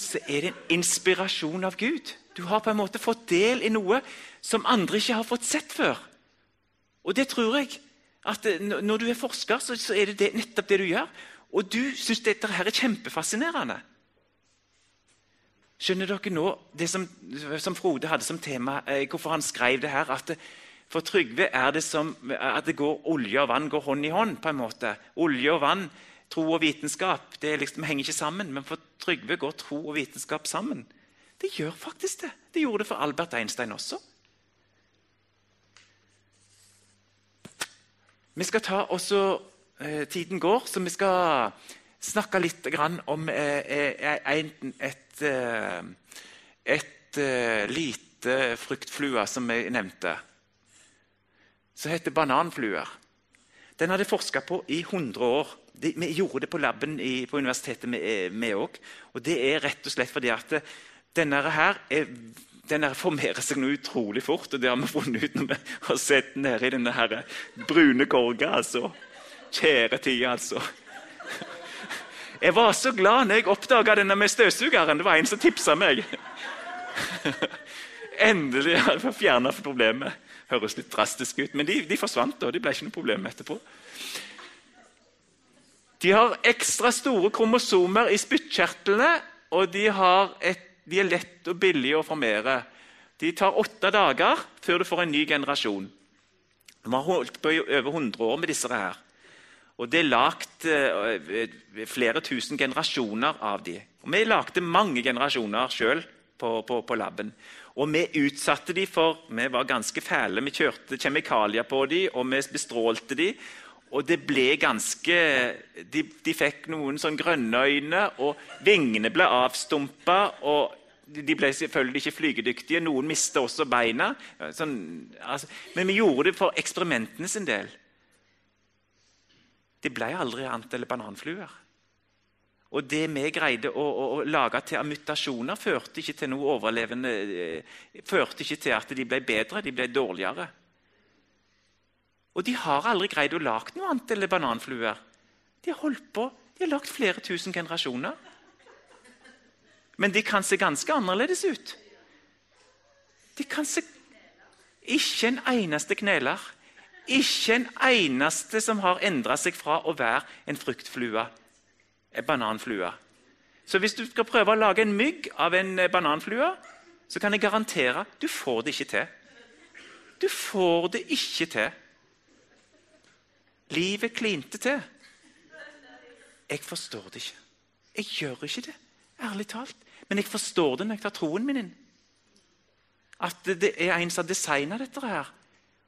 [SPEAKER 1] Så er det en inspirasjon av Gud. Du har på en måte fått del i noe som andre ikke har fått sett før. Og det tror jeg at eh, Når du er forsker, så, så er det, det nettopp det du gjør. Og du syns dette her er kjempefascinerende. Skjønner dere nå det som, som Frode hadde som tema, eh, hvorfor han skrev det her? at for Trygve er det som at det går, olje og vann går hånd i hånd. på en måte. Olje og vann, tro og vitenskap det liksom henger ikke sammen. Men for Trygve går tro og vitenskap sammen. Det gjør faktisk det. Det gjorde det for Albert Einstein også. Vi skal ta også, eh, Tiden går, så vi skal snakke litt om eh, eh et, et, et lite fruktflue som jeg nevnte som heter bananfluer. Den hadde forska på i 100 år. De, vi gjorde det på laben på universitetet vi òg. Og det er rett og slett fordi at denne her er, denne formerer seg noe utrolig fort. og Det har vi funnet ut når vi har sett den nede i denne her brune korga. altså. Kjære tid, altså. Jeg var så glad når jeg oppdaga denne med støvsugeren. Det var en som tipsa meg. Endelig har jeg fjerna problemet høres litt drastisk ut, men de, de forsvant. og de ble ikke noe problem etterpå. De har ekstra store kromosomer i spyttkjertlene, og de, et, de, er lett og billige å formere. De tar åtte dager før du får en ny generasjon. Vi har holdt på i over 100 år med disse her. Og det er lagd uh, flere tusen generasjoner av dem. Vi lagde mange generasjoner sjøl på, på, på laben. Og vi utsatte dem for Vi var ganske fæle. Vi kjørte kjemikalier på dem, og vi bestrålte dem. Og det ble ganske De, de fikk noen sånn grønne øyne, og vingene ble avstumpa. og de ble selvfølgelig ikke flygedyktige. Noen mista også beina. Sånn, altså, men vi gjorde det for eksperimentene sin del. Det ble aldri ant- eller bananfluer. Og det vi greide å, å, å, lage til mutasjoner, førte ikke til noe overlevende eh, Førte ikke til at de ble bedre, de ble dårligere. Og de har aldri greid å lage noe annet enn bananfluer. De har holdt på, de har lagd flere tusen generasjoner. Men de kan se ganske annerledes ut. De kan se Ikke en eneste kneler. Ikke en eneste som har endra seg fra å være en fruktflue, bananflue. Så hvis du skal prøve å lage en mygg av en bananflue, så kan jeg garantere du får det ikke til. Du får det ikke til. Livet klinte til. Jeg forstår det ikke. Jeg gjør ikke det, ærlig talt. Men jeg forstår det når jeg tar troen min inn. At det er en som har designa dette her,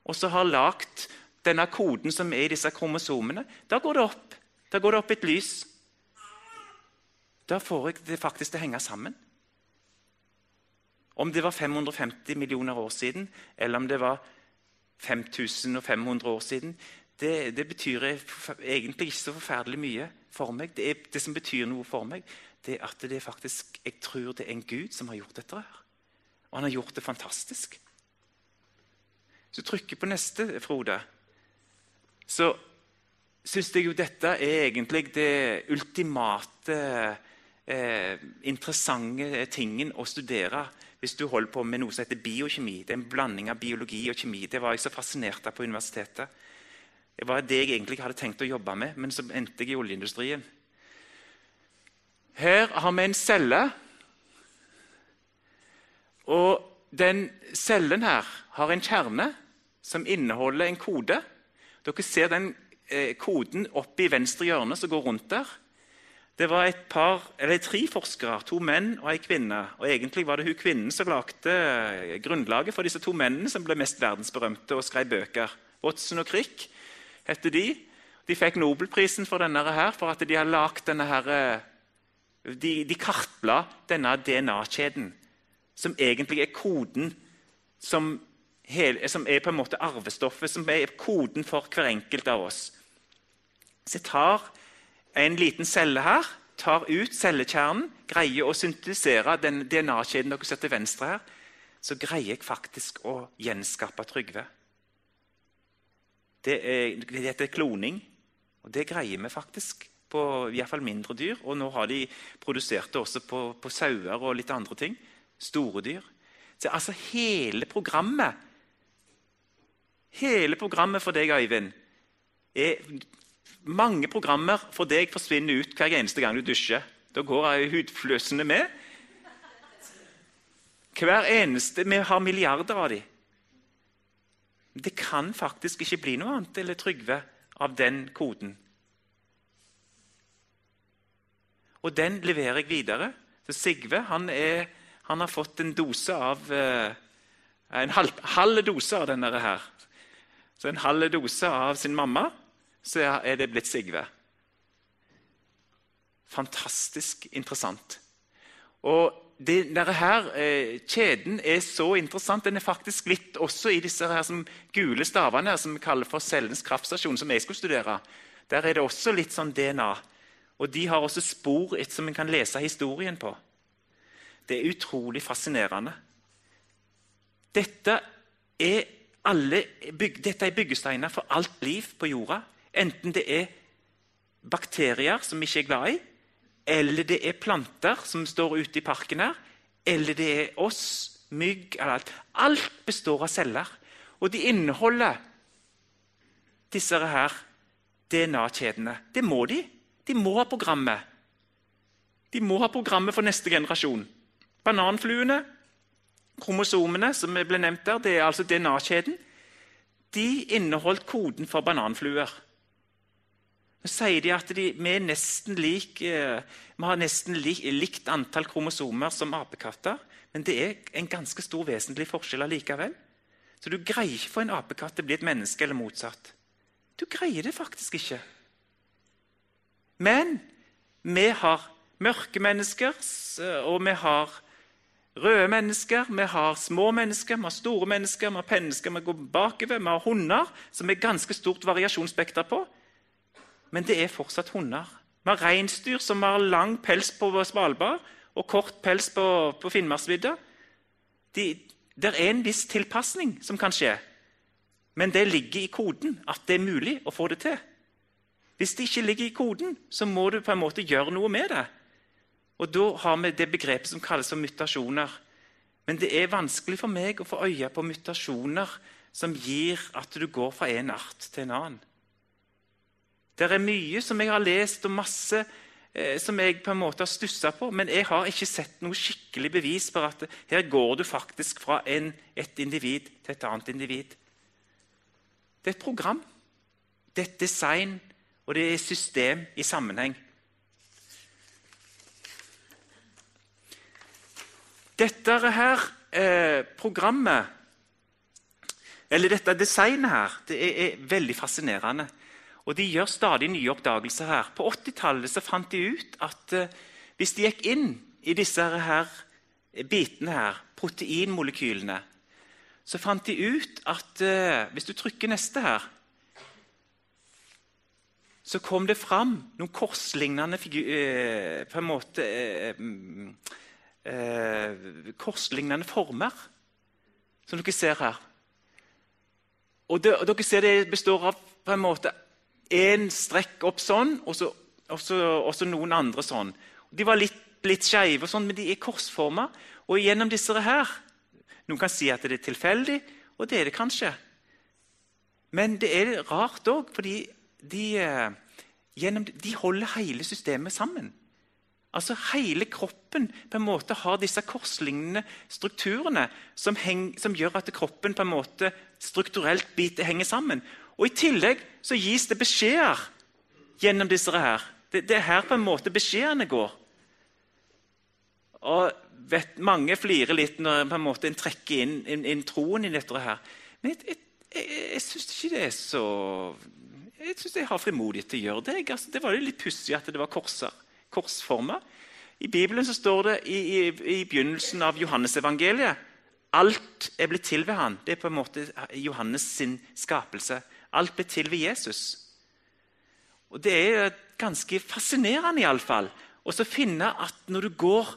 [SPEAKER 1] og som har lagd denne koden som er i disse kromosomene. Da går det opp. Da går det opp et lys. Da får jeg det faktisk til å henge sammen. Om det var 550 millioner år siden, eller om det var 5500 år siden, det, det betyr egentlig ikke så forferdelig mye for meg. Det, er, det som betyr noe for meg, det er at det er faktisk, jeg tror det er en Gud som har gjort dette. her. Og han har gjort det fantastisk. Så trykker på neste, Frode, så syns jeg jo dette er egentlig det ultimate eh, interessante tingen å studere hvis du holder på med noe som heter biokjemi. Det er en blanding av biologi og kjemi. Det var jeg så fascinert av på universitetet. Det var det jeg egentlig hadde tenkt å jobbe med, men så endte jeg i oljeindustrien. Her har vi en celle. Og den cellen her har en kjerne som inneholder en kode. Dere ser den eh, koden oppe i venstre hjørne som går rundt der. Det var et par, eller tre forskere, to menn og ei kvinne. Og Egentlig var det hun kvinnen som lagde grunnlaget for disse to mennene som ble mest verdensberømte og skrev bøker. Watson og Crick heter de. De fikk Nobelprisen for denne her, for at de har lagd denne her, de, de kartla denne DNA-kjeden, som egentlig er koden som, hel, som, er på en måte arvestoffet, som er koden for hver enkelt av oss. Så jeg tar en liten celle her, tar ut cellekjernen, greier å syntetisere den DNA-kjeden dere ser til venstre her, så greier jeg faktisk å gjenskape Trygve. Det, er, det heter kloning, og det greier vi faktisk på i hvert fall mindre dyr. Og nå har de produsert det også på, på sauer og litt andre ting. Store dyr. Så altså hele programmet Hele programmet for deg, Øyvind, er Mange programmer for deg forsvinner ut hver eneste gang du dusjer. Da går hudfløsene med. Hver eneste, Vi har milliarder av dem. Det kan faktisk ikke bli noe annet eller Trygve av den koden. Og den leverer jeg videre. Så Sigve han, er, han har fått en dose av eh, En halv, halv dose av denne her. Så en halv dose av sin mamma, så er det blitt Sigve. Fantastisk interessant. Og denne her, eh, Kjeden er så interessant. Den er faktisk litt også i disse her som gule stavene her, som vi kaller for cellens kraftstasjon, som jeg skulle studere. Der er det også litt sånn DNA. Og de har også spor som en kan lese historien på. Det er utrolig fascinerende. Dette er, alle, dette er byggesteiner for alt liv på jorda. Enten det er bakterier som vi ikke er glad i, eller det er planter som står ute i parken her, eller det er oss, mygg eller alt. Alt består av celler. Og de inneholder disse her DNA-kjedene. Det må de. De må ha programmet. De må ha programmet for neste generasjon. Bananfluene, kromosomene som ble nevnt der, det er altså DNA-kjeden. De inneholdt koden for bananfluer. Nå sier de at de, vi, lik, eh, vi, har nesten lik, likt antall kromosomer som apekatter. Men det er en ganske stor vesentlig forskjell allikevel. Så du greier ikke få en apekatt å bli et menneske, eller motsatt. Du greier det faktisk ikke. Men vi har mørke mennesker, og vi har røde mennesker, vi har små mennesker, vi har store mennesker, vi har mennesker vi går bakover, vi har hunder, som er ganske stort variasjonsspekter på men det er fortsatt hunder. Vi har reinsdyr som har lang pels på Svalbard og kort pels på, på Finnmarksvidda. Det er en viss tilpasning som kan skje, men det ligger i koden at det er mulig å få det til. Hvis det ikke ligger i koden, så må du på en måte gjøre noe med det. Og Da har vi det begrepet som kalles for mutasjoner. Men det er vanskelig for meg å få øye på mutasjoner som gir at du går fra en art til en annen. Det er mye som jeg har lest, og masse eh, som jeg på en måte har stussa på, men jeg har ikke sett noe skikkelig bevis på at her går du faktisk fra en, et individ til et annet individ. Det er et program, det er et design, og det er et system i sammenheng. Dette her eh, programmet, eller dette designet her, det er, er veldig fascinerende. Og de gjør stadig nye oppdagelser her. På 80-tallet fant de ut at uh, hvis de gikk inn i disse her bitene her, proteinmolekylene, så fant de ut at uh, hvis du trykker neste her så kom det fram noen korslignende uh, på en måte korslignende former, som dere ser her. Og, det, og dere ser det består av på en måte én strekk opp sånn, og så, og så, og så noen andre sånn. De var litt, litt skeive, sånn, men de er korsforma. Og gjennom disse her Noen kan si at det er tilfeldig, og det er det kanskje. Men det er rart òg, fordi de, eh, gjennom, de holder hele systemet sammen. Altså Hele kroppen på en måte har disse korslignende strukturene som, heng, som gjør at kroppen på en måte strukturelt biter, henger sammen. Og I tillegg så gis det beskjeder gjennom disse her. Det, det er her på en måte beskjedene går. Og vet, Mange flirer litt når på en måte en trekker inn, inn, inn troen i dette. her. Men jeg, jeg, jeg, syns ikke det er så Jeg syns jeg har frimodighet til å gjøre det. Altså, det var jo litt pussig at det var korser, korsformer. I Bibelen så står det i, i, i begynnelsen av Johannesevangeliet alt er blitt til ved han. Det er på en måte Johannes sin skapelse. Alt ble til ved Jesus. Og Det er ganske fascinerende i alle fall, å finne at når du går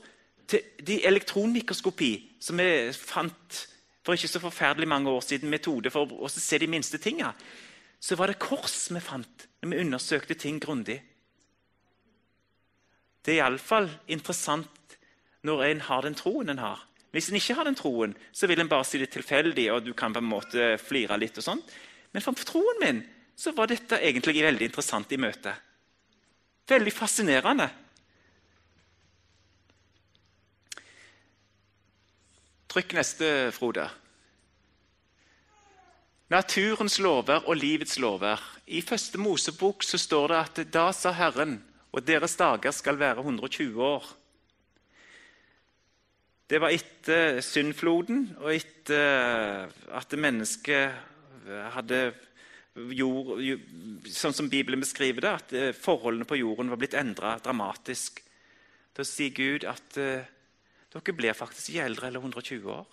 [SPEAKER 1] til de elektronmikroskopi, som vi fant for ikke så forferdelig mange år siden, metode for å se de minste tingene, så var det kors vi fant når vi undersøkte ting grundig. Det er iallfall interessant når en har den troen en har. Hvis en ikke har den troen, så vil en bare si det tilfeldig, og du kan på en måte flire litt. og sånt. Men for troen min så var dette egentlig veldig interessant i møtet. Veldig fascinerende. Trykk neste, Frode. Naturens lover og livets lover. I første Mosebok så står det at da sa Herren, og deres dager skal være 120 år. Det var etter syndfloden og etter at mennesket hadde jord, sånn som Bibelen beskriver det, at eh, forholdene på jorden var blitt endra dramatisk. Da sier Gud at uh, dere blir faktisk ikke eldre eller 120 år.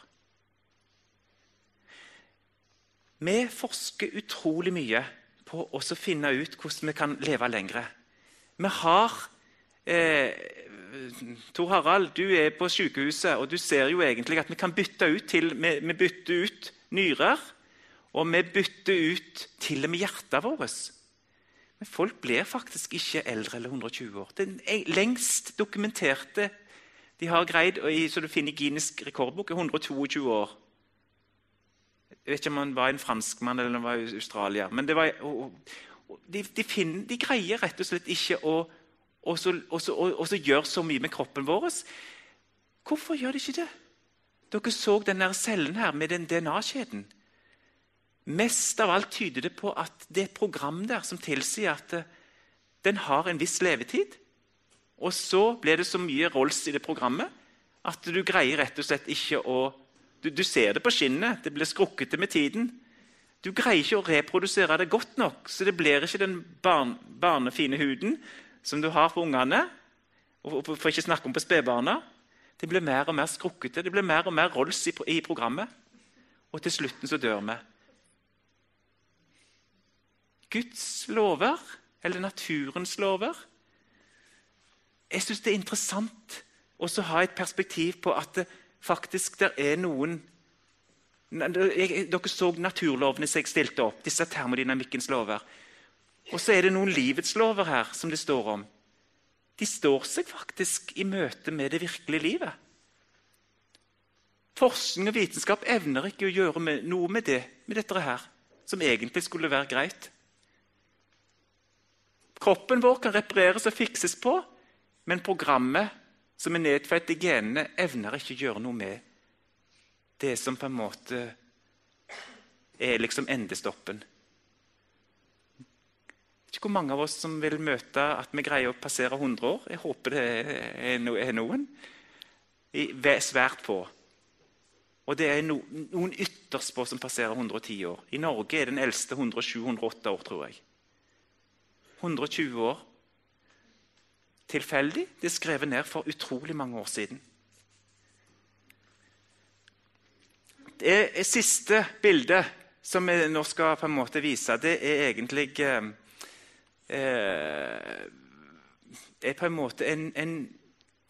[SPEAKER 1] Vi forsker utrolig mye på å finne ut hvordan vi kan leve lengre. Vi har eh, Tor Harald, du er på sykehuset, og du ser jo egentlig at vi kan bytte ut til, vi, vi bytter ut nyrer og vi bytter ut til og med hjertet vårt. Men folk blir faktisk ikke eldre eller 120 år. Den lengst dokumenterte de har greid, så du finner i Guinness rekordbok, er 122 år. Jeg vet ikke om han var en franskmann eller om han var i Australia. men var, de, de, finner, de, greier rett og slett ikke å gjøre så mye med kroppen vår. Hvorfor gjør de ikke det? Dere så den cellen her med den DNA-kjeden. Mest av alt tyder det på at det er et program der som tilsier at eh, den har en viss levetid. Og så blir det så mye Rolls i det programmet at du greier rett og slett ikke å Du, du ser det på skinnet. Det blir skrukkete med tiden. Du greier ikke å reprodusere det godt nok, så det blir ikke den barn, barnefine huden som du har på ungene. Og for ikke snakke om på spedbarna. Det blir mer og mer skrukkete, det blir mer og mer Rolls i, i programmet. Og til slutten så dør vi. Guds lover, eller naturens lover Jeg syns det er interessant å ha et perspektiv på at det faktisk der er noen Dere så naturlovene som jeg stilte opp, disse termodynamikkens lover. Og så er det noen livets lover her som det står om. De står seg faktisk i møte med det virkelige livet. Forskning og vitenskap evner ikke å gjøre noe med det, med dette her, som egentlig skulle være greit. Kroppen vår kan repareres og fikses på, men programmet som er nedfelt i genene, evner ikke å gjøre noe med det som på en måte er liksom endestoppen. Ikke hvor mange av oss som vil møte at vi greier å passere 100 år. Jeg håper det er noen. Svært få. Og det er noen ytterst få som passerer 110 år. I Norge er den eldste 107-108 år, tror jeg. 120 år. Tilfeldig? Det er skrevet ned for utrolig mange år siden. Det siste bildet som vi nå skal på en måte vise, det er egentlig eh, eh er på en måte en, en,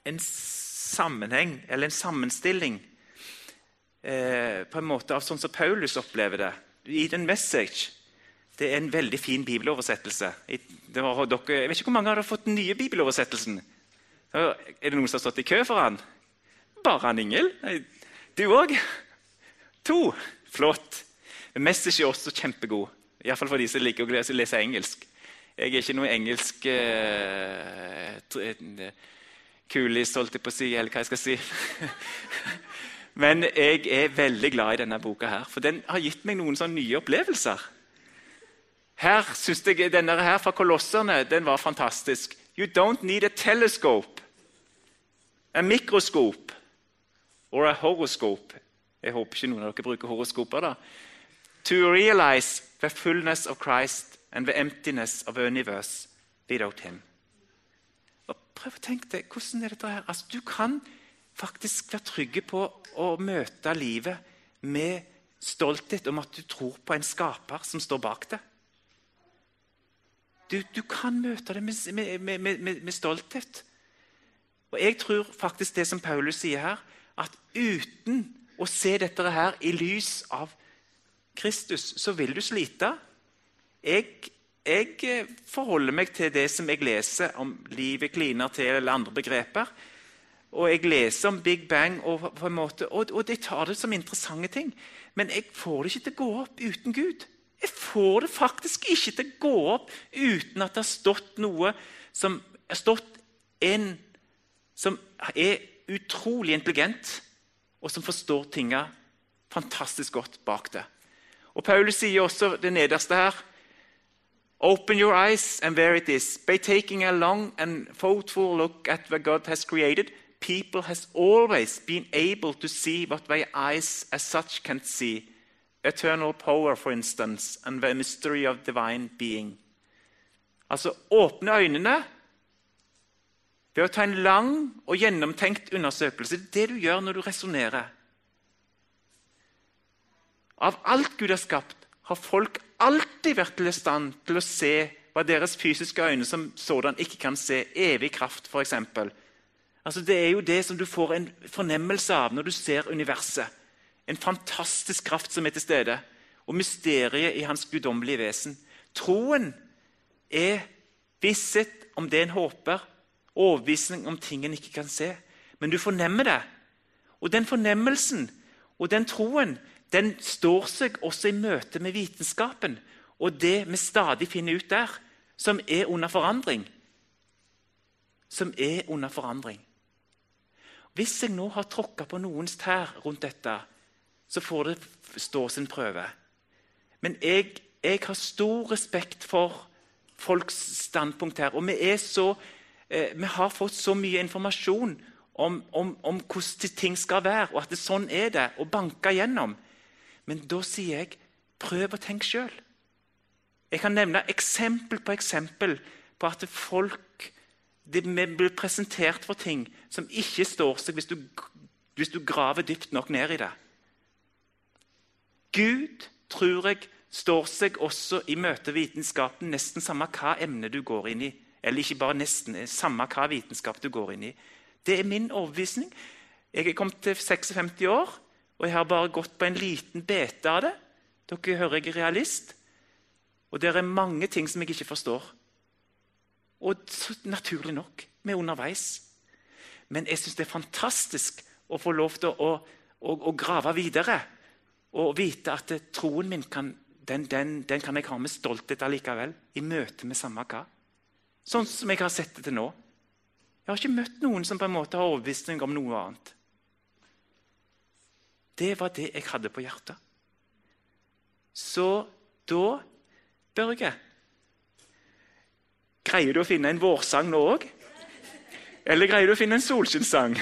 [SPEAKER 1] en sammenheng, eller en sammenstilling, eh, på en måte av sånn som Paulus opplever det. I den message det er en veldig fin bibeloversettelse. Dere, jeg vet ikke hvor mange har fått den nye bibeloversettelsen. Er det noen som har stått i kø for han? Bare han Ingel? Du òg? To? Flott. Message er også kjempegod. Iallfall for de som liker å lese engelsk. Jeg er ikke noe engelsk uh, kulis, holdt jeg på å si, eller hva jeg skal si. Men jeg er veldig glad i denne boka, her, for den har gitt meg noen sånne nye opplevelser. Her synes jeg Denne her fra Kolosserne den var fantastisk. You don't need a telescope, a microscope or a horoscope. Jeg håper ikke noen av dere bruker horoskoper. da. To realize the fullness of Christ and the emptiness of the universe without him. Og prøv å tenke deg, hvordan er dette her? Altså, Du kan faktisk være trygge på å møte livet med stolthet om at du tror på en skaper som står bak det. Du, du kan møte det med, med, med, med, stolthet. Og Jeg tror faktisk det som Paulus sier her, at uten å se dette her i lys av Kristus, så vil du slite. Jeg, jeg forholder meg til det som jeg leser om livet kliner til, eller andre begreper. Og jeg leser om Big Bang, og, på en måte, og, og jeg tar det som interessante ting. Men jeg får det ikke til å gå opp uten Gud. Jeg får det faktisk ikke til å gå opp uten at det har stått noe som har stått en som er utrolig intelligent, og som forstår tinga fantastisk godt bak det. Og Paulus sier også det nederste her. Open your eyes and where it is. By taking a long and thoughtful look at what God has created, people has always been able to see what their eyes as such can see eternal power, for instance, and the mystery of divine being. Altså åpne øynene ved å ta en lang og gjennomtenkt undersøkelse. Det er det du gjør når du resonnerer. Av alt Gud har skapt, har folk alltid vært i stand til å se hva deres fysiske øyne som sådan ikke kan se. Evig kraft, f.eks. Altså, det er jo det som du får en fornemmelse av når du ser universet. En fantastisk kraft som er til stede, og mysteriet i hans guddommelige vesen. Troen er visshet om det en håper, overbevisning om ting en ikke kan se. Men du fornemmer det. Og den fornemmelsen og den troen den står seg også i møte med vitenskapen og det vi stadig finner ut der, som er under forandring. Som er under forandring. Hvis jeg nå har tråkka på noens tær rundt dette, så får det stå sin prøve. Men jeg, jeg har stor respekt for folks standpunkt her. Og vi, så, eh, vi har fått så mye informasjon om, om, om, hvordan ting skal være, og at det, sånn er det, og banke gjennom. Men da sier jeg prøv å tenke sjøl. Jeg kan nevne eksempel på eksempel på at folk det, vi blir presentert for ting som ikke står seg hvis du, hvis du graver dypt nok ned i det. Gud, tror jeg, står seg også i møte vitenskapen, nesten samme hva emne du går inn i. Eller ikke bare nesten, samme hva vitenskap du går inn i. Det er min overbevisning. Jeg er kommet til 56 år, og jeg har bare gått på en liten bete av det. Dere hører jeg er realist. Og det er mange ting som jeg ikke forstår. Og naturlig nok, vi er underveis. Men jeg syns det er fantastisk å få lov til å, å, å grave videre. Og vite at troen min kan, den, den, den kan jeg ha med stolthet allikevel. I møte med samme hva. Sånn som jeg har sett det til nå. Jeg har ikke møtt noen som på en måte har overbevist om noe annet. Det var det jeg hadde på hjertet. Så da, Børge Greier du å finne en vårsang nå òg? Eller greier du å finne en solskinnssang?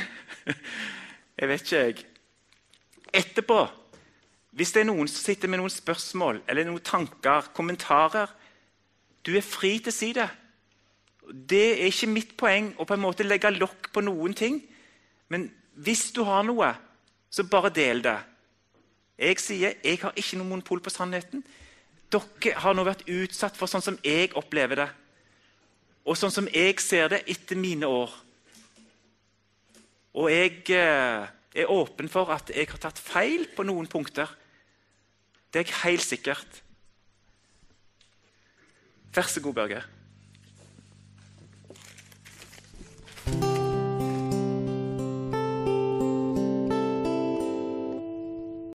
[SPEAKER 1] Jeg vet ikke, jeg. Etterpå hvis det er noen som sitter med noen spørsmål eller noen tanker, kommentarer Du er fri til å si det. Det er ikke mitt poeng å på en måte legge lokk på noen ting. Men hvis du har noe, så bare del det. Jeg sier jeg har ikke noe monopol på sannheten. Dere har nå vært utsatt for sånn som jeg opplever det. Og sånn som jeg ser det etter mine år. Og jeg eh, er åpen for at jeg har tatt feil på noen punkter. Det er jeg helt sikkert. Vær så god, Børge.